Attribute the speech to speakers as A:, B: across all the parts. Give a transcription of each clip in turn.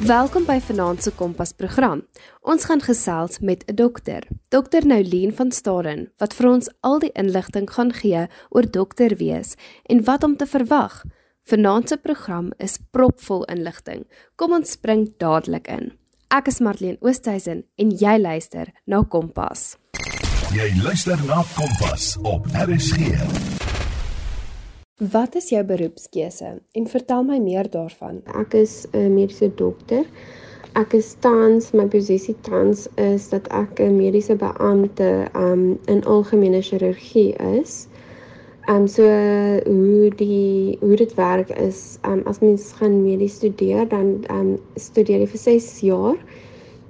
A: Welkom by Vanaand se Kompas program. Ons gaan gesels met 'n dokter, Dr. Noulien van Staden, wat vir ons al die inligting gaan gee oor dokter wees en wat om te verwag. Vanaand se program is propvol inligting. Kom ons spring dadelik in. Ek is Marlene Oosthuizen en jy luister na Kompas.
B: Jy luister na Kompas op RSG.
A: Wat is jou beroepskeuse en vertel my meer daarvan?
C: Ek is 'n mediese dokter. Ek is tans my posisie tans is dat ek 'n mediese beampte um in algemene chirurgie is. Um so hoe die hoe dit werk is um as mens gaan medies studeer dan um studeer jy vir 6 jaar.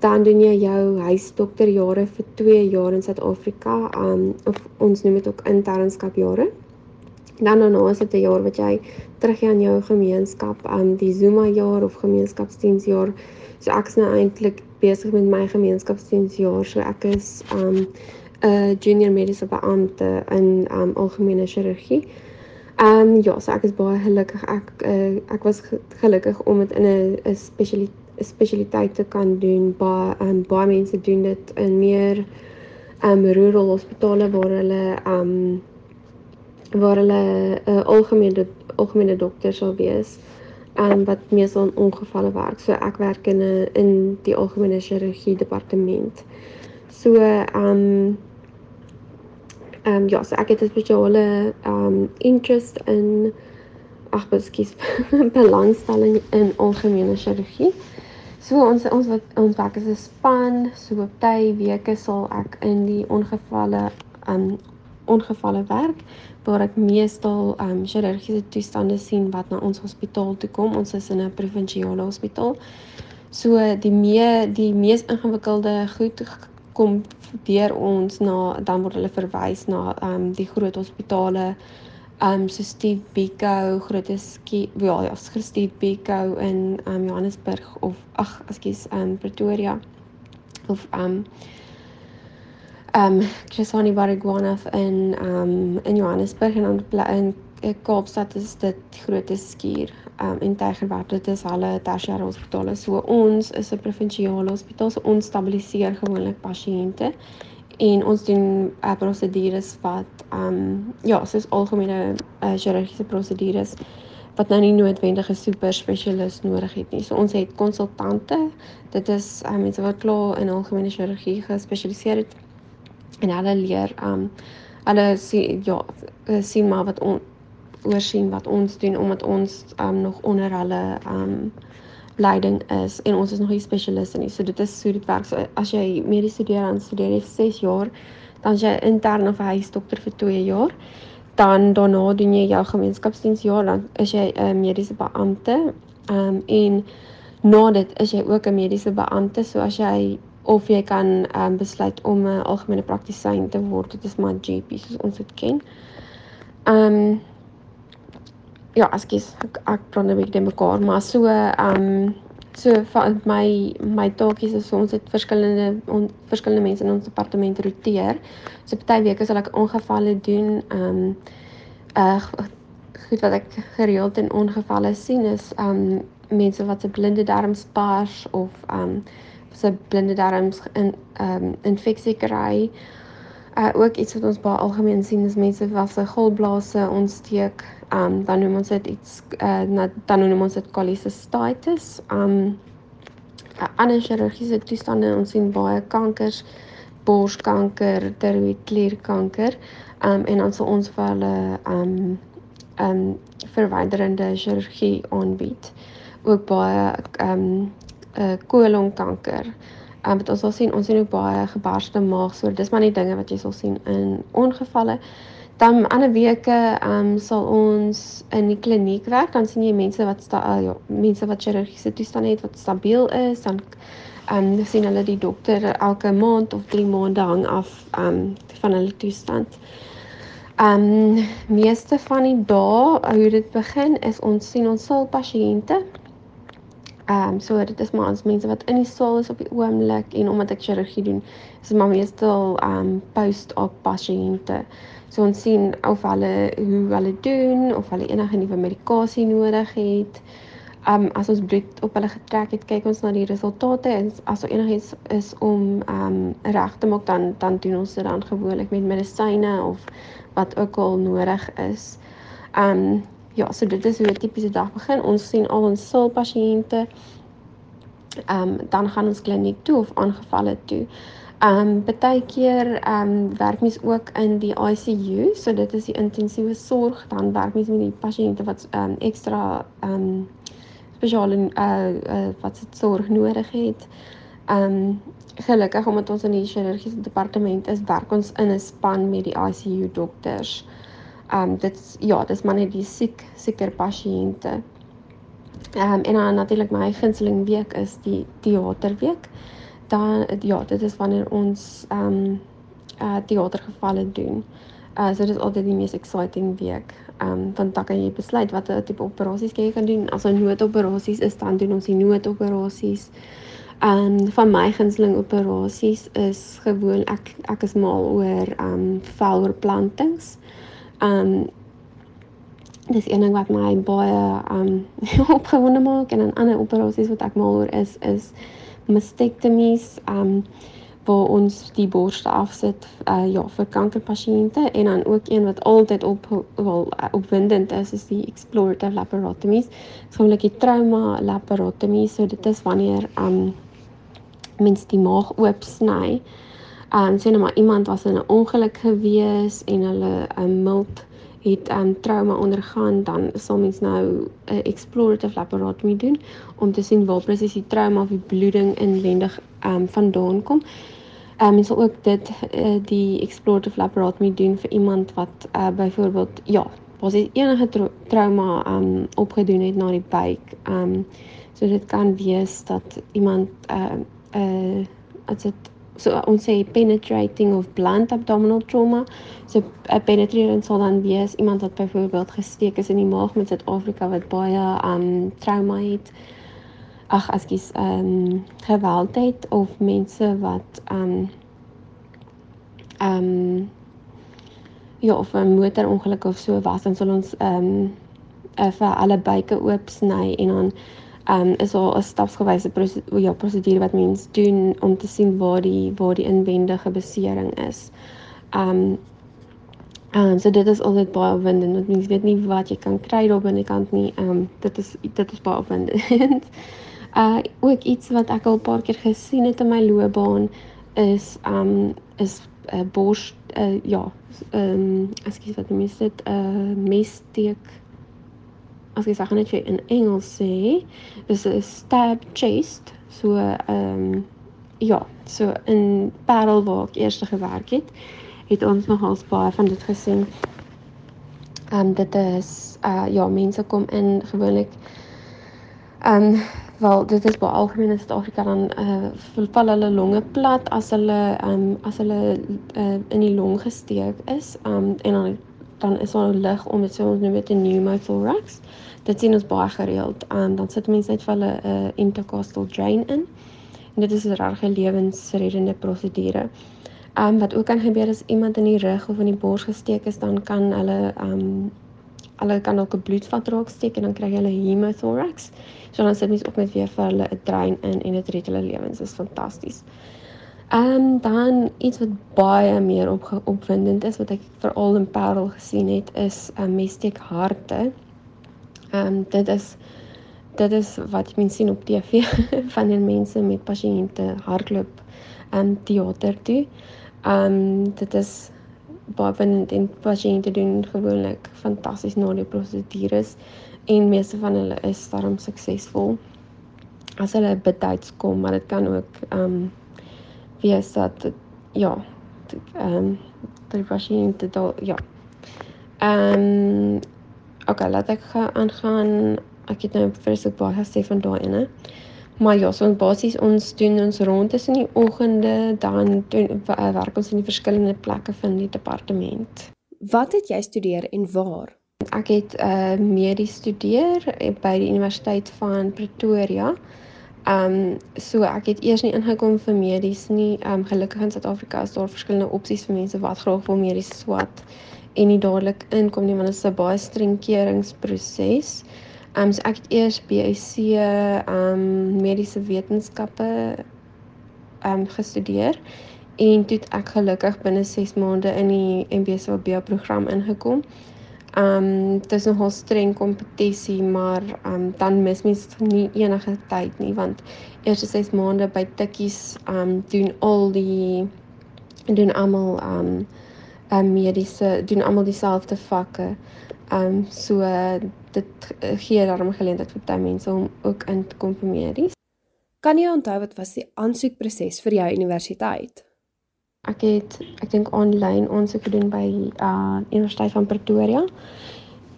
C: Dan doen jy jou huisdokterjare vir 2 jaar in Suid-Afrika um of ons noem dit ook internskapjare. Dan daarna is dit 'n jaar wat jy teruggaan in jou gemeenskap, um die Zuma jaar of gemeenskapsdiensjaar. So ek is nou eintlik besig met my gemeenskapsdiensjaar. So ek is um 'n junior mediese beampte in um algemene chirurgie. Um ja, so ek is baie gelukkig. Ek uh, ek was gelukkig om dit in 'n 'n spesialiteit spesialiteit te kan doen. Baie um baie mense doen dit in meer um rural hospitale waar hulle um waar hulle 'n uh, algemene algemene dokter sal wees en wat meestal in ongevalle werk. So ek werk in 'n in die algemene chirurgie departement. So ehm um, ehm um, ja, so ek het 'n spesiale ehm um, interest in ag, beskis belangstelling in algemene chirurgie. So ons ons wat ons werk is 'n span, so op tye weke sal ek in die ongevalle ehm um, ongevalle werk waar ek meestal ehm um, chirurgiese toestande sien wat na ons hospitaal toe kom. Ons is in 'n provinsiale hospitaal. So die mee die mees ingewikkelde goed kom deur ons na dan word hulle verwys na ehm um, die groot hospitale ehm um, so Steve Biko, Grooteski, ja, ja, Steve Biko in ehm um, Johannesburg of ag, ekskuus, ehm um, Pretoria of ehm um, Chrisani Baragwanath in um in Johannesburg en dan in eh, Kaapstad is dit groot skuur um en Tygerberg dit is hulle tersiêre hospitale so ons is 'n provinsiale hospitaal so ons stabiliseer gewoonlik pasiënte en ons doen uh, prosedures wat um ja soos algemene uh, chirurgiese prosedures wat nou nie noodwendige super spesialis nodig het nie. So ons het konsultante. Dit is uh, mense wat klaar in algemene chirurgie gespesialiseer het en hulle leer um hulle sien ja sien maar wat on, oorsien wat ons doen omdat ons um nog onder hulle um leiding is en ons is nog nie spesialiste nie. So dit is so dit werk. So as jy mediese studeer dan studeer jy vir 6 jaar, dan jy intern of huisdokter vir 2 jaar. Dan daarna doen jy jou gemeenskapsdiensjaar, dan is jy 'n mediese beampte. Um en na dit is jy ook 'n mediese beampte. So as jy of jy kan um, besluit om 'n algemene praktisyn te word. Dit is maar GP soos ons dit ken. Ehm um, ja, ekskuus, ek, ek praat net 'n bietjie mekaar, maar so ehm um, so van my my taakies is ons het verskillende on, verskillende mense in ons departement roteer. So party weke sal ek ongevalle doen. Ehm um, uh goed wat ek gereeld in ongevalle sien is ehm um, mense wat se blinde darms pars of ehm um, se blinde darms in ehm um, infeksie kry. Uh ook iets wat ons baie algemeen sien is mense wat se galblase ontsteek. Ehm um, dan noem ons dit iets uh na, dan noem ons dit cholecystitis. Ehm um, ander chirurgiese toestande ons sien baie kankers, borskanker, tiroïedklierkanker. Ehm um, en dan sal ons vir hulle ehm um, ehm um, verwyderende chirurgie aanbied. Ook baie ehm um, uh kolonkanker. Um, wat ons sal sien, ons sien ook baie gebarste maag, so dis maar net dinge wat jy sal sien in ongevalle. Dan ander weke um sal ons in die kliniek werk, dan sien jy mense wat sta uh, ja, mense wat chirurgiese toestande het wat stabiel is, dan um sien hulle die dokter elke maand of 3 maande hang af um van hulle toestand. Um meeste van die dae hoe dit begin is ons sien ons sal pasiënte Ehm um, so dit is maar ons mense wat in die saal is op die oomblik en omdat ek chirurgie doen, is maar meestal ehm um, post-op pasiënte. So ons sien of hulle hoe hulle doen of hulle enige nuwe medikasie nodig het. um as ons bloed op hulle getrek het, kyk ons na die resultate en as daar enigiets is om um reg te maak dan dan doen ons dit dan gewoonlik met medisyne of wat ook al nodig is. Um ja, so dit is hoe 'n tipiese dag begin. Ons sien al ons sul pasiënte. Um dan gaan ons kliniek toe of aangevalle toe. Um baie keer um werk mens ook in die ICU, so dit is die intensiewe sorg, dan werk mens met die pasiënte wat um ekstra um spesiale uh, uh wat se sorg nodig het. Um gelukkig omdat ons in die chirurgiese departement is, werk ons in 'n span met die ICU dokters. Um dit ja, dis maar net die siek sieker pasiënte. Um en dan natuurlik my gunsteling week is die teaterweek. Dan ja, dit is wanneer ons um uh teatergevalle doen. Uh so dit is altyd die mees exciting week. Um want dan kan jy besluit watter tipe operasies jy kan doen. As 'n noodoperasies is, dan doen ons die noodoperasies. Um van my gunsteling operasies is gewoon ek ek is mal oor um veloorplantings. Um dis een ding wat my baie um opgewonde maak en 'n ander operasies wat ek mal oor is is mastektomies um waar ons die borste afsit uh ja vir kankerpasiënte en dan ook een wat altyd op wel opwindend is is die explorative laparotomies. Dis gewoonlik die trauma laparotomie. So dit is wanneer um mens die maag oop sny. Um sê nou maar iemand was in 'n ongeluk gewees en hulle 'n um, mild het 'n um, trauma ondergaan, dan sal mens nou 'n explorative laparotomy doen om te sien waar presies die trauma of die bloeding inwendig um vandaan kom. Um mens sal ook dit uh, die explorative laparotomy doen vir iemand wat uh, byvoorbeeld ja, was dit enige tra trauma um opgedoen het na die buik. Um so dit kan wees dat iemand uh uh as dit so ons sê penetrating of blunt abdominal trauma. So 'n uh, penetrerend sal dan wees iemand wat byvoorbeeld gesteek is in die maag met Suid-Afrika wat baie um trauma het. Ag, ekskuus, um geweld het of mense wat um um ja, of 'n motorongeluk of so was, dan sal ons um vir alle buike oop sny en dan um, is daar 'n stapsgewyse prosedure ja, prosedure wat mens doen om te sien waar die waar die inwendige besering is. Um Um, so dit is altyd baie opwindend want mens weet nie wat jy kan kry daar binne kant nie. Um dit is dit is baie opwindend. uh ook iets wat ek al 'n paar keer gesien het in my loopbaan is um is 'n uh, bors uh, ja, um ekskuus wat noem jy dit 'n uh, messteek as jy net jy in Engels sê, is 'n stab chest. So ehm um, ja, so in Parel waar ek eers gewerk het, het ons nogals baie van dit gesien. Ehm um, dit is uh ja, mense kom in gewoonlik ehm um, wel dit is baie algemeen in Suid-Afrika dan uh val hulle longe plat as hulle ehm um, as hulle uh, in die long gesteek is. Ehm um, en dan dan is daar lig om dit so ons noem dit 'n pneumothorax. Dit sien ons baie gereeld. Um, dan sit mense net vir hulle 'n uh, intercostal drain in. En dit is 'n regte lewensreddende prosedure. Um wat ook kan gebeur as iemand in die rug of in die bors gesteek is, dan kan hulle um hulle kan ook 'n bloedvat raak steek en dan kry hulle hemothorax. So dan sit mense op met weer vir hulle 'n drain in en dit red hulle lewens. Dit is fantasties. Ehm um, dan iets wat baie meer op opwindend is wat ek veral in Parel gesien het is 'n um, ehm, mestek harte. Ehm um, dit is dit is wat jy sien op TV van die mense met pasiënte hardloop ehm um, teater toe. Ehm um, dit is opwindend en pasiënte doen gewoonlik fantasties na die prosedures en meeste van hulle is darm suksesvol as hulle betyds kom, maar dit kan ook ehm um, wees dat ja, ehm um, die pasiënte daar ja. Ehm um, okay, laat ek gaan aangaan. Ek het nou vreeslik baie gesê van daai ene. Maar ja, so basies ons doen ons rond tussen die oggende, dan doen werk ons in die verskillende plekke van die departement.
A: Wat het jy studeer en waar?
C: Ek het uh medies studeer by die Universiteit van Pretoria. Ehm um, so ek het eers nie ingekom vir medies nie. Ehm um, gelukkig in Suid-Afrika is daar verskillende opsies vir mense wat graag wil medies swat en nie dadelik inkom nie want dit is 'n baie streng keuringsproses. Ehm um, so ek het eers BSc ehm um, mediese wetenskappe ehm um, gestudeer en toe ek gelukkig binne 6 maande in die MBSOB program ingekom. Ehm um, dit is nogal streng kompetisie, maar ehm um, dan mis mens nie enige tyd nie want eerste 6 maande by Tikkies ehm um, doen al die doen almal ehm um, um, mediese doen almal dieselfde vakke. Ehm um, so dit gee daarom geleentheid vir baie mense om ook in te kom vir medies.
A: Kan jy onthou wat was die aansoekproses vir jou universiteit?
C: Ek het ek dink aanlyn aansoek gedoen by uh Universiteit van Pretoria.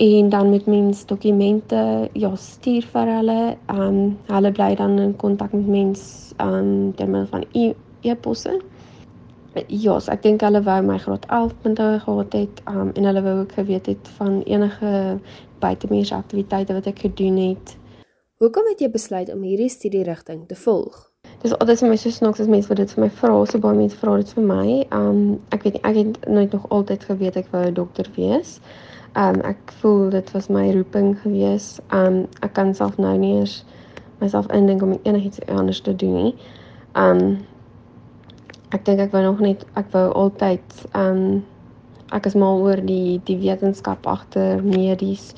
C: En dan moet mens dokumente ja stuur vir hulle. Ehm um, hulle bly dan in kontak met mens aan um, terwyl van e-posse. E Ja, so ek dink hulle wou my graad 11 punte gehad het, um, en hulle wou ook geweet het van enige buitemuurse aktiwiteite wat ek gedoen het.
A: Hoekom het jy besluit om hierdie studierigting te volg?
C: Dis altyd vir my so snaaks as mense wat dit vir my vra, so baie mense vra dit vir my. Um ek weet nie, ek het nooit nog altyd geweet ek wou 'n dokter wees. Um ek voel dit was my roeping gewees. Um ek kan self nou nie eens myself indink om enigiets anders te doen nie. Um ek dink ek wou nog net ek wou altyd um, ek is mal oor die die wetenskap agter medies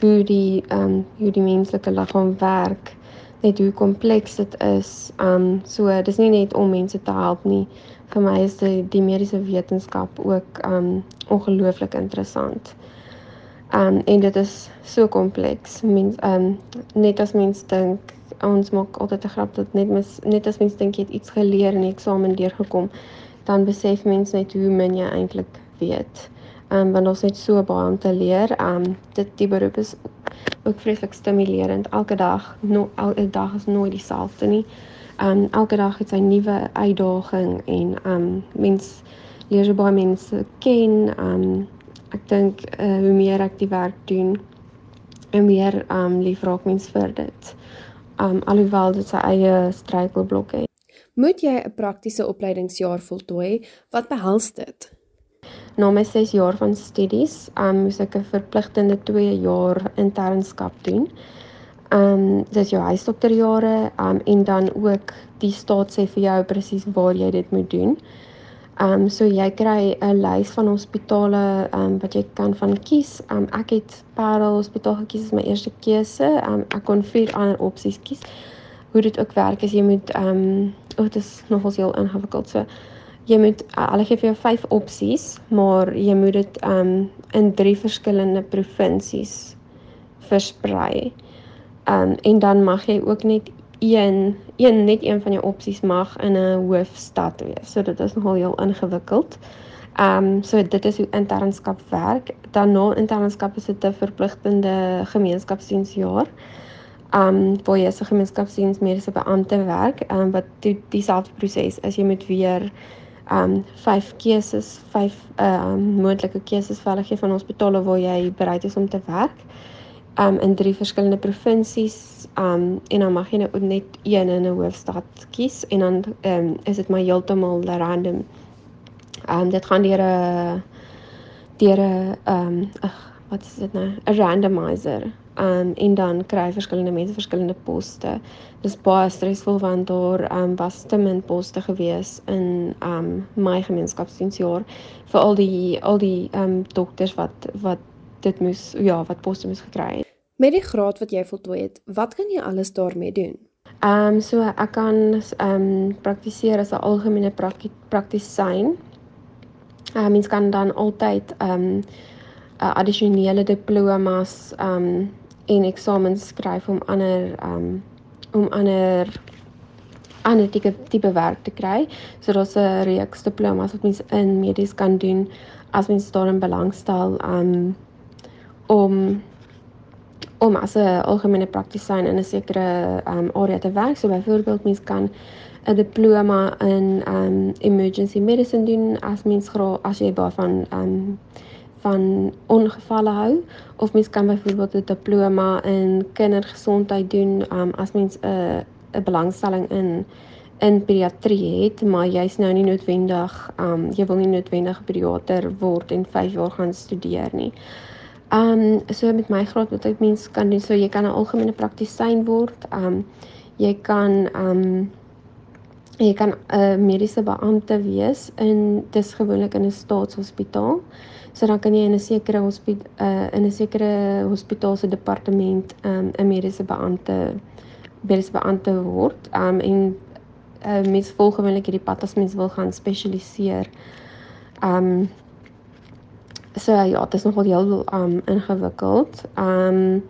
C: hoe die ehm um, hoe die menslike liggaam werk net hoe kompleks dit is. Um, so dis nie net om mense te help nie. Vir my is die die mediese wetenskap ook um, ongelooflik interessant. Um, en dit is so kompleks. Mens um, net as mens dink ons maak altyd 'n grap dat net mis, net as mens dink jy het iets geleer in die eksamen deurgekom, dan besef mens net hoe min jy eintlik weet. Ehm um, want ons het so baie om te leer. Ehm um, dit die beroep is ook vreeslik stimulerend. Elke dag, no, elke dag is nooit dieselfde nie. Ehm um, elke dag het sy nuwe uitdaging en ehm um, mens leer so baie mense ken. Ehm um, ek dink uh, hoe meer ek die werk doen, hoe meer ehm um, lief raak mens vir dit um alhoewel dit sy eie struikelblokke het.
A: Moet jy 'n praktiese opleidingsjaar voltooi? Wat behels dit?
C: Na my 6 jaar van studies, um moes ek 'n verpligtende 2 jaar internskap doen. Um dit is jou huisdokterjare um en dan ook die staat sê vir jou presies waar jy dit moet doen. Um, so jy kry 'n lys van hospitale um, wat jy kan van kies. Um, ek het Parel Hospitaal gekies as my eerste keuse. Um, ek kon vier ander opsies kies. Hoe dit ook werk is jy moet um, oh dit is nogals heel ingewikkeld. So jy moet hulle gee vir jou vyf opsies, maar jy moet dit um, in drie verskillende provinsies versprei. Um, en dan mag jy ook net een een net een van jou opsies mag in 'n hoofstad wees. So dit is nogal heel ingewikkeld. Ehm um, so dit is hoe internskap werk. Dan na internskap is dit 'n verpligtende gemeenskapsdiensjaar. Ehm um, waar jy as 'n gemeenskapsdiens mediese beampte werk, ehm um, wat die dieselfde proses is. Jy moet weer um, vyf keuses, vyf ehm um, moontlike keuses vir hulle gee van hospitale waar jy bereid is om te werk um in drie verskillende provinsies um en dan mag jy nou net een in 'n hoofstad kies en dan um is dit maar heeltemal random. Um dit gaan deur 'n deur 'n um ag wat is dit nou 'n randomizer. Um en dan kry verskillende mense verskillende poste. Dis baie stresvol want daar um was te min poste gewees in um my gemeenskapsdiensjaar vir al die al die um dokters wat wat dit moes ja, wat poste moes gekry het.
A: Met die graad wat jy voltooi het, wat kan jy alles daarmee doen?
C: Ehm um, so ek kan ehm um, praktiseer as 'n algemene praktisyn. Ehm uh, mens kan dan altyd ehm um, uh, addisionele diplomas um, en eksamens skryf om ander um, om ander ander tipe tipe werk te kry. So daar's 'n reeks diplomas wat mens in medies kan doen as mens daarin belangstel. Um, om om as 'n algemene praktisyn in 'n sekere um area te werk. So byvoorbeeld mens kan 'n diploma in um emergency medicine doen as mens graag as jy baie van um van ongevalle hou of mens kan byvoorbeeld 'n diploma in kindergesondheid doen um as mens 'n 'n belangstelling in in pediatrie het, maar jy's nou nie noodwendig um jy wil nie noodwendig pediater word en 5 jaar gaan studeer nie. Um so met my graad wat ek mens kan doen so jy kan 'n algemene praktisyn word. Um jy kan um jy kan 'n mediese beampte wees in dis gewoonlik in 'n staatshospitaal. So dan kan jy in 'n sekere hospitaal uh, in 'n sekere hospitaal se departement um 'n mediese beampte mediese beampte word. Um en uh, mens volg gewoonlik hierdie pad as mens wil gaan spesialiseer. Um so ja, dit is nogal heel um ingewikkeld. Um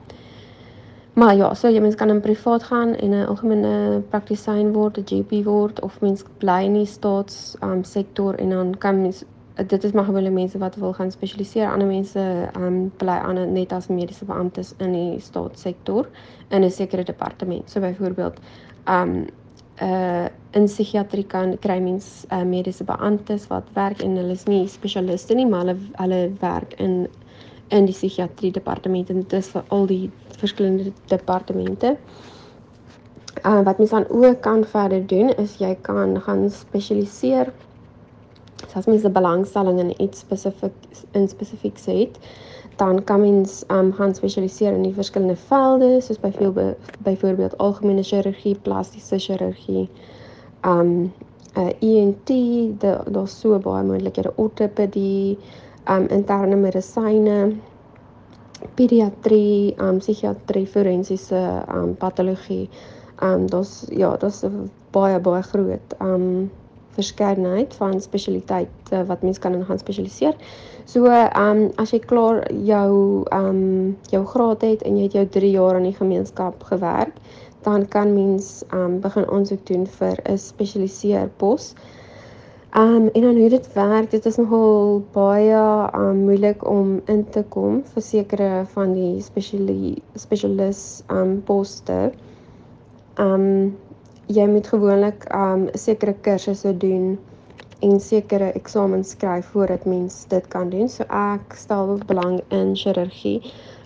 C: maar ja, so jy mens kan in privaat gaan en 'n algemene praktisyn word, 'n GP word of mens bly in die staats um sektor en dan kan mens dit is maar gewoonlik mense wat wil gaan spesialiseer. Ander mense um bly aan net as mediese beamptes in die staatssektor in 'n sekere departement. So byvoorbeeld um uh in psigiatrie kan kry mens uh, mediese beamptes wat werk en hulle is nie spesialiste nie, maar hulle hulle werk in in die psigiatrie departement en dit is vir al die verskillende departemente. Uh wat mens dan ook kan verder doen is jy kan gaan spesialiseer. As mens 'n belangstelling in iets spesifiek in spesifiek het, dan kan mens um gaan spesialiseer in die verskillende velde soos byvoorbeeld byvoorbeeld algemene chirurgie, plastiese chirurgie, um uh, ENT, daar's so baie moontlikhede ortopedie, um interne medisyne, pediatrie, um psigiatrie, forensiese um patologie. Um daar's ja, daar's baie baie groot um verskeidenheid van spesialiteite wat mens kan in gaan spesialiseer. So, ehm um, as jy klaar jou ehm um, jou graad het en jy het jou 3 jaar in die gemeenskap gewerk, dan kan mens ehm um, begin aansoek doen vir 'n spesialiseer pos. Ehm um, en dan hoe dit werk, dit is nogal baie ehm um, moeilik om in te kom vir sekere van die spesialis spesialis ehm um, poste. Ehm um, jy moet gewoonlik um sekere kursusse doen en sekere eksamens skryf voordat mens dit kan doen. So ek stel belang in chirurgie.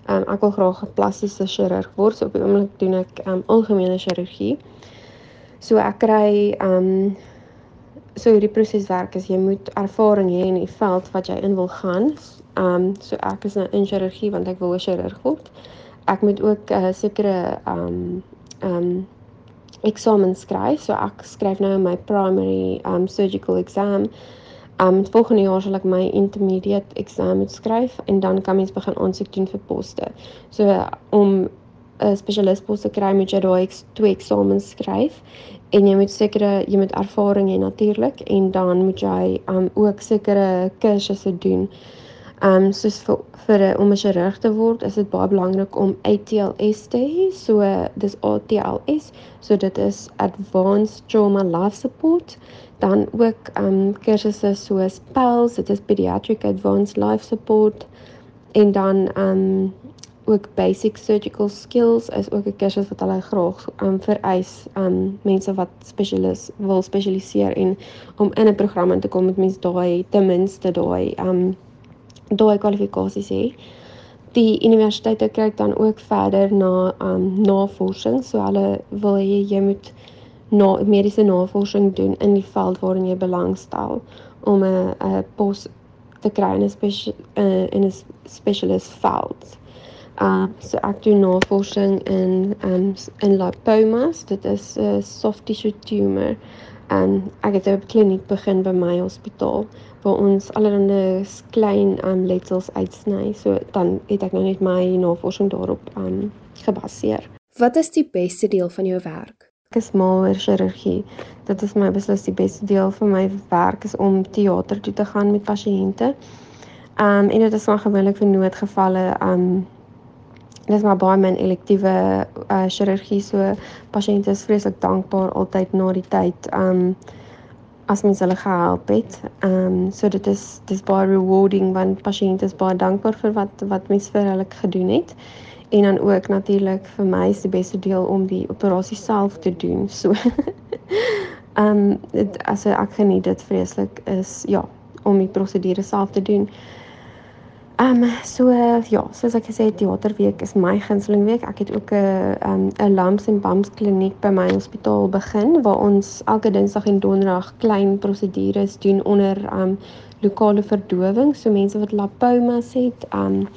C: Um ek wil graag 'n plastiese chirurg word. So op die oomblik doen ek um algemene chirurgie. So ek kry um so hierdie proses werk is jy moet ervaring hê in die veld wat jy in wil gaan. Um so ek is nou in chirurgie want ek wil 'n chirurg word. Ek moet ook 'n uh, sekere um um eksamen skryf. So ek skryf nou my primary um surgical exam. Um volgende jaar sal ek my intermediate exam skryf en dan kan mens begin aansoek doen vir poste. So om 'n spesialist te kry moet jy daai twee eksamens skryf en jy moet sekere jy moet ervaring hê natuurlik en dan moet jy um ook sekere kursusse doen. Um soos vir vir 'n om 'n chirurg te word, is dit baie belangrik om ATLS te hê. So dis ATLS. So dit is Advanced Trauma Life Support. Dan ook um kursusse soos PALS, dit is Pediatric Advanced Life Support en dan um ook basic surgical skills is ook 'n kursus wat hulle graag um vereis um mense wat spesialis wil spesialiseer en om in 'n program in te kom met mense daai ten minste daai um daai kwalifikasies hê. Die universiteite kyk dan ook verder na um navorsing. So hulle wil hê jy moet na mediese navorsing doen in die veld waarin jy belangstel om 'n 'n pos te kry in 'n spesial uh, in 'n specialist veld. Um so ek doen navorsing in um in lipomas. Dit is 'n soft tissue tumor. Um ek het 'n kliniek begin by my hospitaal waar ons allerlei klein um, letsels uitsny. So dan het ek nou net my navorsing daarop um, gebaseer.
A: Wat is die beste deel van jou werk?
C: Ek is mal oor chirurgie. Dit is my beslis die beste deel van my werk is om teater toe te gaan met pasiënte. Um en dit is maar gewoonlik vir noodgevalle um dis maar baie min elektiewe uh, chirurgie so pasiënte is vreeslik dankbaar altyd na die tyd um as mens hulle gehelp het. Ehm um, so dit is dis baie rewarding want pasiënte is baie dankbaar vir wat wat mens vir hulle gedoen het. En dan ook natuurlik vir my is die beste deel om die operasie self te doen. So ehm um, as ek geniet dit vreeslik is ja, om die prosedure self te doen. Ehm um, so ja, soos ek gesê het, teaterweek is my gunsteling week. Ek het ook 'n ehm 'n lumps en bumps kliniek by my hospitaal begin waar ons elke Dinsdag en Donderdag klein prosedures doen onder ehm um, lokale verdowing, so mense wat lipomas het, ehm um,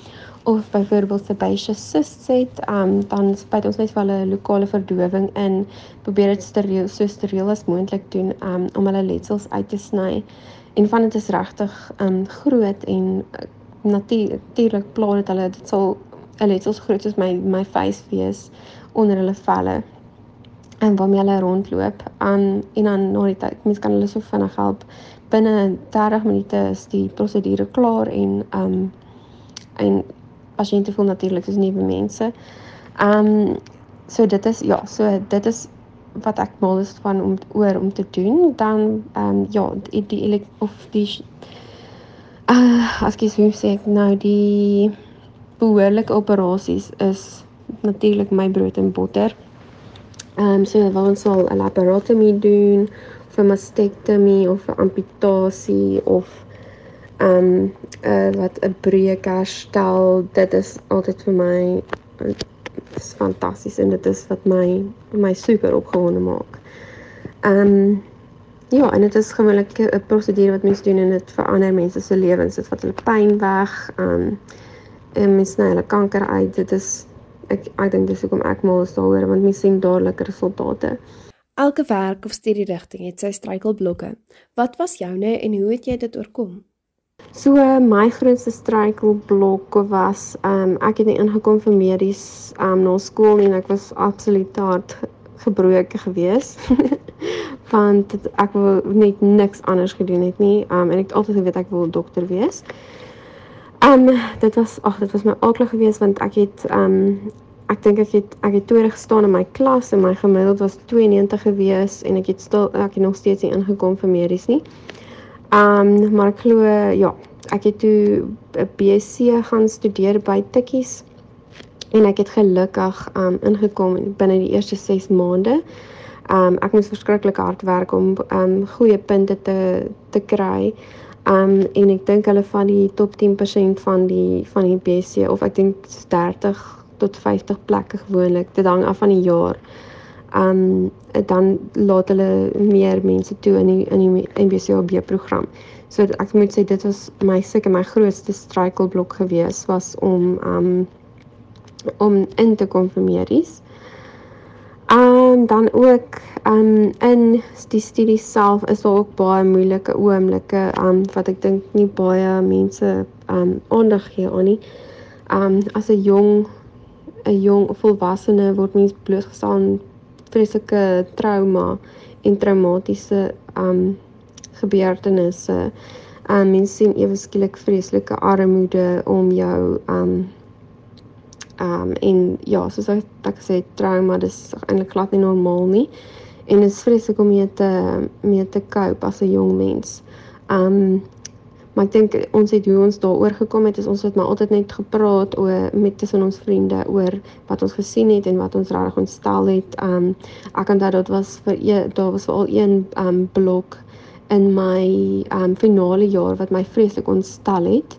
C: of byvoorbeeld sebaceous cysts het, um, dan spuit ons net vir hulle lokale verdowing in, probeer dit steriel so steriel as moontlik doen um, om hulle letsels uit te sny. En van dit is regtig um, groot en uh, natuurlik pla dit hulle dit sal 'n letsel so groot soos my my face wees onder hulle velle en waarmee hulle rondloop. Um, en dan na die tyd, mens kan hulle so vinnig help binne 30 minute is die prosedure klaar en um en pasiënte voel natuurlik soos nuwe mense. Um so dit is ja, so dit is wat ek mal is van om oor om te doen. Dan um ja, die, die of die uh as ek sê ek nou die behoorlike operasies is natuurlik my brood en botter. Ehm um, so waar ons sal 'n laparotomie doen vir mastektomie of 'n amputasie of ehm um, uh, wat 'n breuk herstel, dit is altyd vir my is fantasties en dit is wat my my super opgewonde maak. Ehm um, ja, en dit is gewoonlik 'n prosedure wat mense doen en dit verander mense se lewens, dit vat hulle pyn weg, um, en mense sny hulle kanker uit. Dit is ek ek dink dis hoekom ek mal is daaroor want mense sien dadelik resultate.
A: Elke werk of studierigting het sy struikelblokke. Wat was joune en hoe het jy dit oorkom?
C: So my grootste struikelblok was um ek het nie ingekom vir medies um na skool en ek was absoluut hard gebroke gewees. Want ek wou net niks anders gedoen het nie. Um en ek het altyd geweet ek wil dokter wees. Um dit was ag dit was my aklig geweest want ek het um ek dink ek het ek het tweede gestaan in my klas en my gemiddeld was 92 gewees en ek het stil ek het nog steeds nie ingekom vir medies nie. Um maar ek glo ja, ek het toe 'n BSc gaan studeer by Tikkies en ek het gelukkig um ingekom binne die eerste 6 maande. Um ek moes verskriklik hard werk om um goeie punte te te kry. Um en ek dink hulle van die top 10% van die van die BSc of ek dink 30 tot 50 plekke gewoonlik. Dit hang af van die jaar. Um dan laat hulle meer mense toe in die in die MBCOB program. So ek moet sê dit was my seker my grootste struikelblok gewees was om um om in te kom vir medies. Um dan ook um in die studie self is daar ook baie moeilike oomblikke um wat ek dink nie baie mense um aandag gee aan nie. Um as 'n jong 'n jong volwassene word mens blootgestel aan vreeslike trauma en traumatiese um gebeurtenisse. Um mens sien ewe skielik vreeslike armoede om jou um um en ja, soos ek ek sê trauma dis eintlik glad nie normaal nie. En dit is vreeslik om mee te mee te cope as 'n jong mens. Um Maar ek dink ons het hoe ons daaroor gekom het is ons het maar altyd net gepraat oor met tussen ons vriende oor wat ons gesien het en wat ons regtig ontstel het. Um ek onthou dit was vir een daar was al een um blok in my um finale jaar wat my vreeslik ontstel het.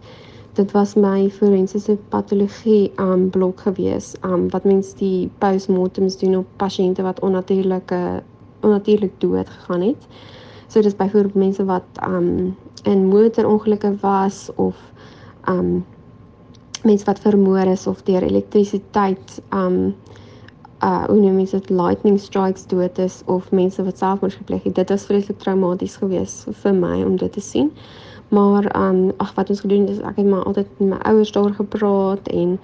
C: Dit was my forensiese patologie um blok gewees. Um wat mens die postmortems doen op pasiënte wat onnatuurlike onnatuurlik dood gegaan het. So dis byvoorbeeld mense wat um in motorongelukke was of um mense wat vermoor is of deur elektrisiteit um uh hoe noem mense dit lightning strikes dood is of mense wat selfmoord gepleeg het. Dit was vreeslik traumaties geweest vir my om dit te sien. Maar um ag wat ons gedoen het is ek het maar altyd met my ouers daar gepraat en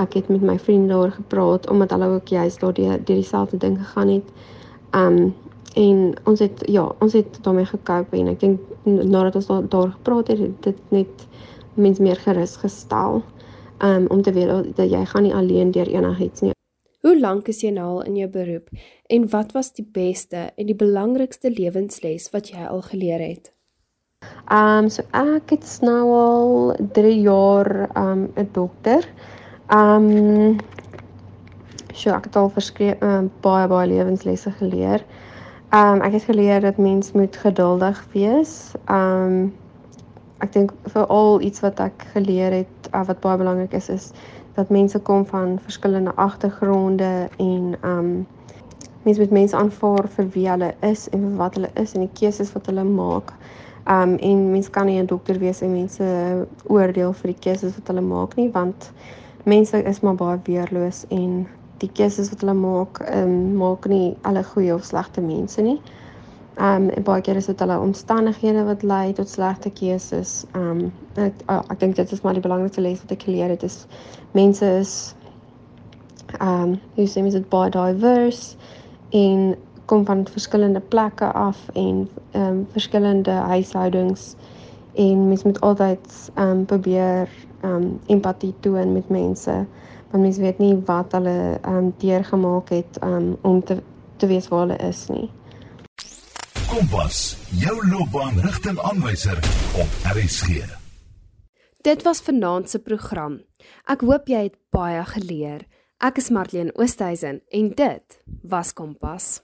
C: ek het met my vriende daar gepraat omdat hulle ook juist daar deur die dieselfde ding gegaan het. Um en ons het ja, ons het daarmee gekoop en ek dink nadat ons daar, daar gepraat het, het dit net mens meer gerus gestel um, om te weet dat jy gaan nie alleen deur enigiets nie.
A: Hoe lank is jy nou al in jou beroep en wat was die beste en die belangrikste lewensles wat jy al geleer het?
C: Ehm um, so ek het nou al 3 jaar ehm um, 'n dokter. Ehm um, so ek het al verskeie uh, baie baie lewenslesse geleer. Ehm um, ek het geleer dat mens moet geduldig wees. Ehm um, ek dink veral iets wat ek geleer het uh, wat baie belangrik is is dat mense kom van verskillende agtergronde en ehm um, mense moet mense aanvaar vir wie hulle is en vir wat hulle is en die keuses wat hulle maak. Um, en mens kan nie 'n dokter wees en mense oordeel vir die keuses wat hulle maak nie want mense is maar baie weerloos en die keuses wat hulle maak, um, maak nie alle goeie of slegte mense nie. Um, baie keer is dit hulle omstandighede wat lei tot slegte keuses. Um, ek ek dink dit is maar die belangrikste les wat ek geleer het is mense is um, hoe sê mens dit baie diverse en kom van verskillende plekke af en ehm um, verskillende huishoudings en mens moet altyd ehm um, probeer ehm um, empatie toon met mense want mens weet nie wat hulle ehm um, deurgemaak het um, om te te weet waar hulle is nie.
B: Kompas, jou loopbaanrigtingaanwyser op RSG.
A: Dit was vanaand se program. Ek hoop jy het baie geleer. Ek is Marlene Oosthuizen en dit was Kompas.